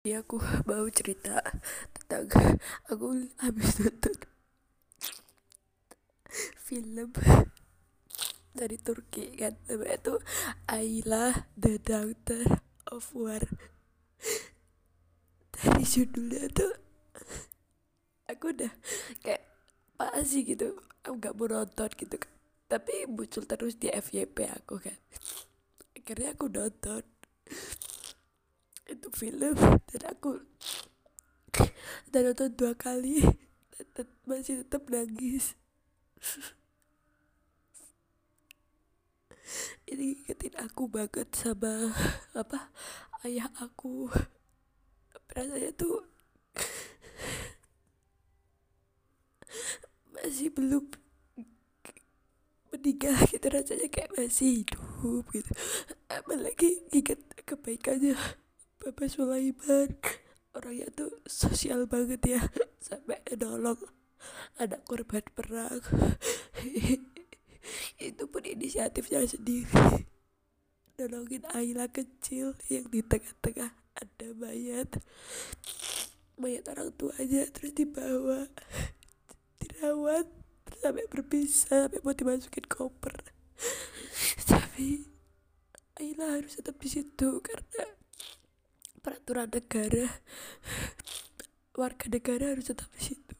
Jadi aku mau cerita tentang aku habis nonton film dari Turki kan. Namanya itu Ayla the Doctor of War. Dari judulnya tuh aku udah kayak apa sih gitu. Aku gak mau nonton gitu kan. Tapi muncul terus di FYP aku kan. Akhirnya aku nonton itu film dan aku dan nonton dua kali dan masih tetap nangis. Ini ingetin aku banget sama apa ayah aku. Rasanya tuh masih belum meninggal gitu rasanya kayak masih hidup gitu. Apalagi ingat kebaikannya Bapak Sulaiman. Orangnya tuh sosial banget ya. Sampai nolong anak korban perang. Itu pun inisiatifnya sendiri. Nolongin Ayla kecil yang di tengah-tengah ada mayat. Mayat orang tuanya terus dibawa dirawat sampai berpisah sampai mau dimasukin koper. Tapi Ayla harus tetap di situ karena peraturan negara. Warga negara harus tetap di situ.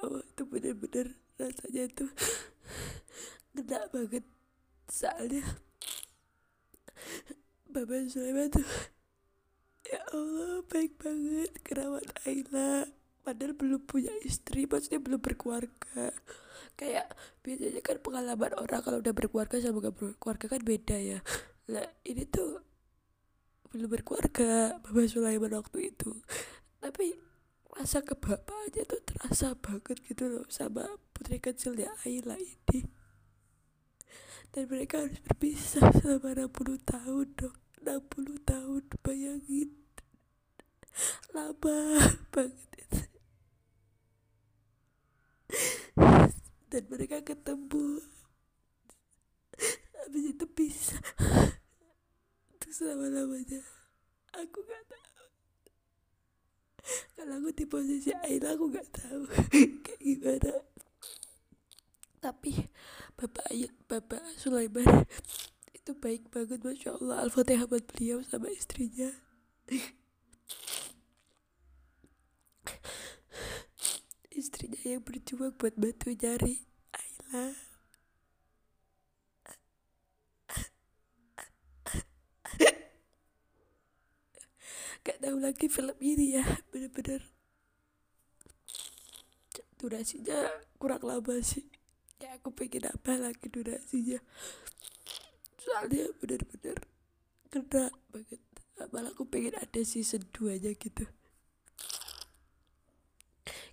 Oh, itu bener-bener rasanya itu ngena banget. Soalnya Bapak Sulaiman tuh ya Allah baik banget kerawat Ayla padahal belum punya istri maksudnya belum berkeluarga kayak biasanya kan pengalaman orang kalau udah berkeluarga sama gak berkeluarga kan beda ya. Lah ini tuh belum berkeluarga Bapak Sulaiman waktu itu. Tapi rasa kebapaknya tuh terasa banget gitu loh sama putri kecilnya Ayla ini. Dan mereka harus berpisah selama 60 tahun dong 60 tahun bayangin. Lama banget. itu dan mereka ketemu. Habis itu bisa untuk selama lamanya aku gak tahu. Kalau aku di posisi Aila aku gak tahu. Kayak gimana? Tapi bapak ayat bapak Sulaiman itu baik banget masya Allah. Al-fatihah buat beliau sama istrinya istrinya yang berjuang buat bantu nyari Ayla. Gak tahu lagi film ini ya bener-bener. Durasinya kurang lama sih. Kayak aku pengen apa lagi durasinya? Soalnya bener-bener kena banget. Malah aku pengen ada season 2 nya gitu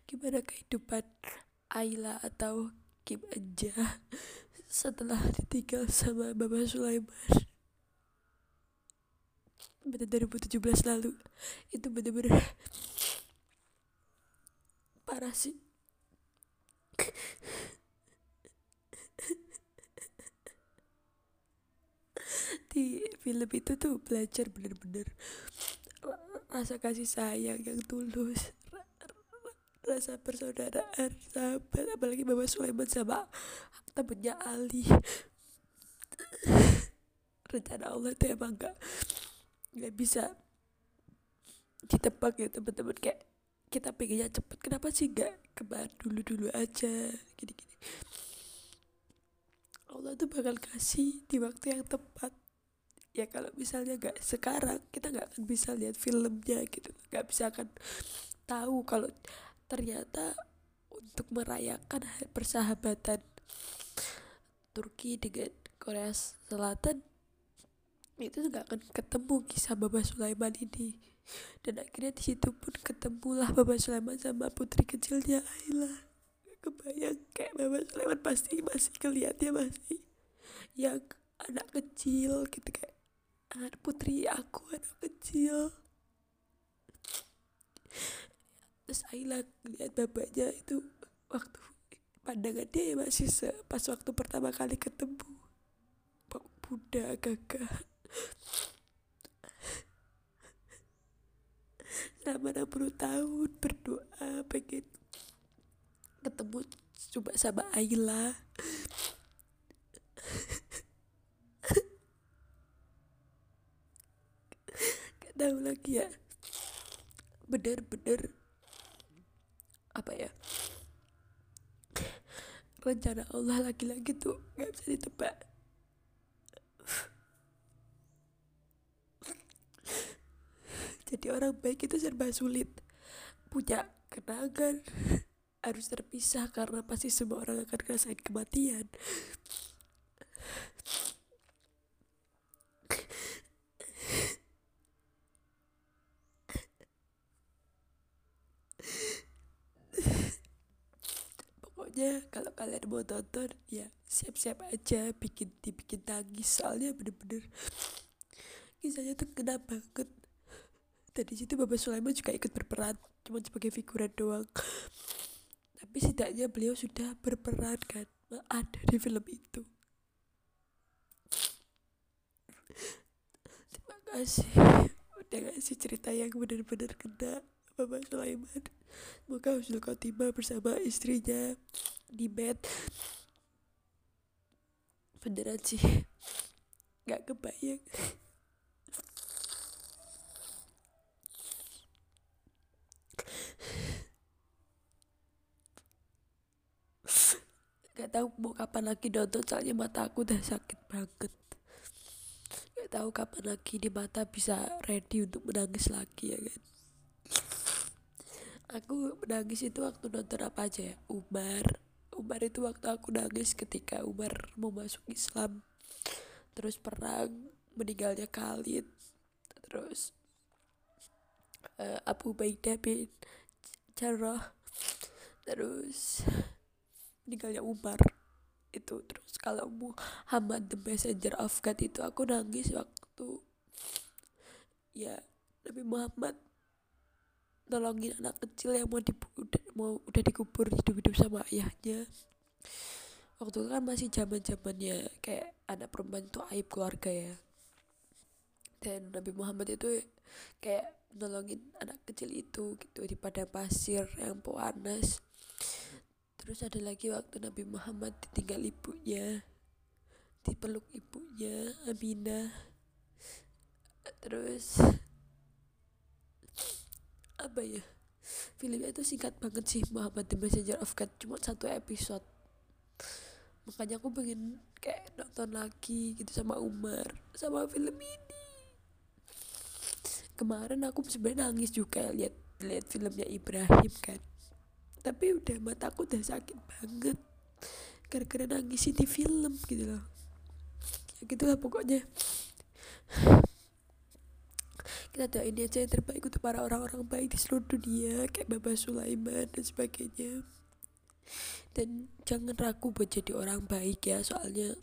gimana kehidupan Ayla atau Kim Anja setelah ditinggal sama Bapak Sulaiman? Pada 2017 lalu itu bener-bener parah sih. Di film itu tuh belajar bener-bener rasa kasih sayang yang tulus rasa persaudaraan sahabat apalagi Bapak Sulaiman sama temennya Ali. Rencana Allah itu emang gak nggak bisa ditebak ya teman-teman. Kayak kita pengennya cepet kenapa sih gak kebar dulu dulu aja? Gini gini Allah tuh bakal kasih di waktu yang tepat. Ya kalau misalnya gak sekarang kita nggak akan bisa lihat filmnya gitu. Nggak bisa akan tahu kalau ternyata untuk merayakan persahabatan Turki dengan Korea Selatan itu nggak akan ketemu kisah Bapak Sulaiman ini. Dan akhirnya di situ pun ketemulah Bapak Sulaiman sama putri kecilnya Ayla. Kebayang kayak Bapak Sulaiman pasti masih kelihatnya masih yang anak kecil gitu kayak anak putri aku anak kecil terus Ayla lihat bapaknya itu waktu pandangan dia masih se pas waktu pertama kali ketemu. Bunda gagah. Selama 60 tahun berdoa pengen ketemu coba sama Ayla. Gak tahu lagi ya. Bener-bener apa ya rencana Allah lagi-lagi tuh gak bisa ditebak. Jadi orang baik itu serba sulit. Punya kenangan harus terpisah karena pasti semua orang akan ngerasain kematian pokoknya kalau kalian mau tonton ya siap-siap aja bikin dibikin tangis soalnya bener-bener kisahnya tuh kena banget. Dan situ Bapak Sulaiman juga ikut berperan cuma sebagai figuran doang. Tapi setidaknya beliau sudah berperan kan ada di film itu. Terima kasih. Udah ngasih cerita yang benar-benar kena Bapak Sulaiman. Semoga Husnul Khotimah bersama istrinya di bed. Beneran sih. Nggak kebayang. Gak tahu mau kapan lagi nonton soalnya mata aku udah sakit banget. Gak tahu kapan lagi di mata bisa ready untuk menangis lagi ya kan aku menangis itu waktu nonton apa aja ya? Umar Umar itu waktu aku nangis ketika Umar mau masuk Islam. Terus perang meninggalnya Khalid. Terus uh, Abu Ubaidah bin Jarrah. Terus meninggalnya Umar. Itu terus kalau Muhammad the messenger of God itu aku nangis waktu ya Nabi Muhammad nolongin anak kecil yang mau di udah, mau udah dikubur hidup-hidup sama ayahnya. Waktu itu kan masih zaman zamannya kayak anak perempuan itu aib keluarga ya. Dan Nabi Muhammad itu kayak nolongin anak kecil itu gitu di padang pasir yang panas. Terus ada lagi waktu Nabi Muhammad ditinggal ibunya dipeluk ibunya Aminah. Terus apa ya? Filmnya itu singkat banget sih Muhammad the Messenger of God. Cuma satu episode. Makanya aku pengen kayak nonton lagi gitu sama Umar sama film ini. Kemarin aku sebenarnya nangis juga lihat lihat filmnya Ibrahim kan. Tapi udah mataku udah sakit banget. Gara-gara nangis di film gitu loh. Ya gitulah pokoknya kita doain aja yang terbaik untuk para orang-orang baik di seluruh dunia kayak Bapak Sulaiman dan sebagainya. Dan jangan ragu buat jadi orang baik ya soalnya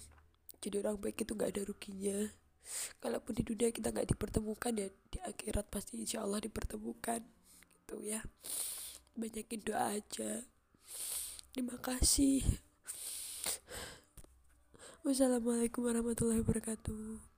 jadi orang baik itu nggak ada ruginya. Kalaupun di dunia kita nggak dipertemukan ya di akhirat pasti insya Allah dipertemukan gitu ya. Banyakin doa aja. Terima kasih. Wassalamualaikum warahmatullahi wabarakatuh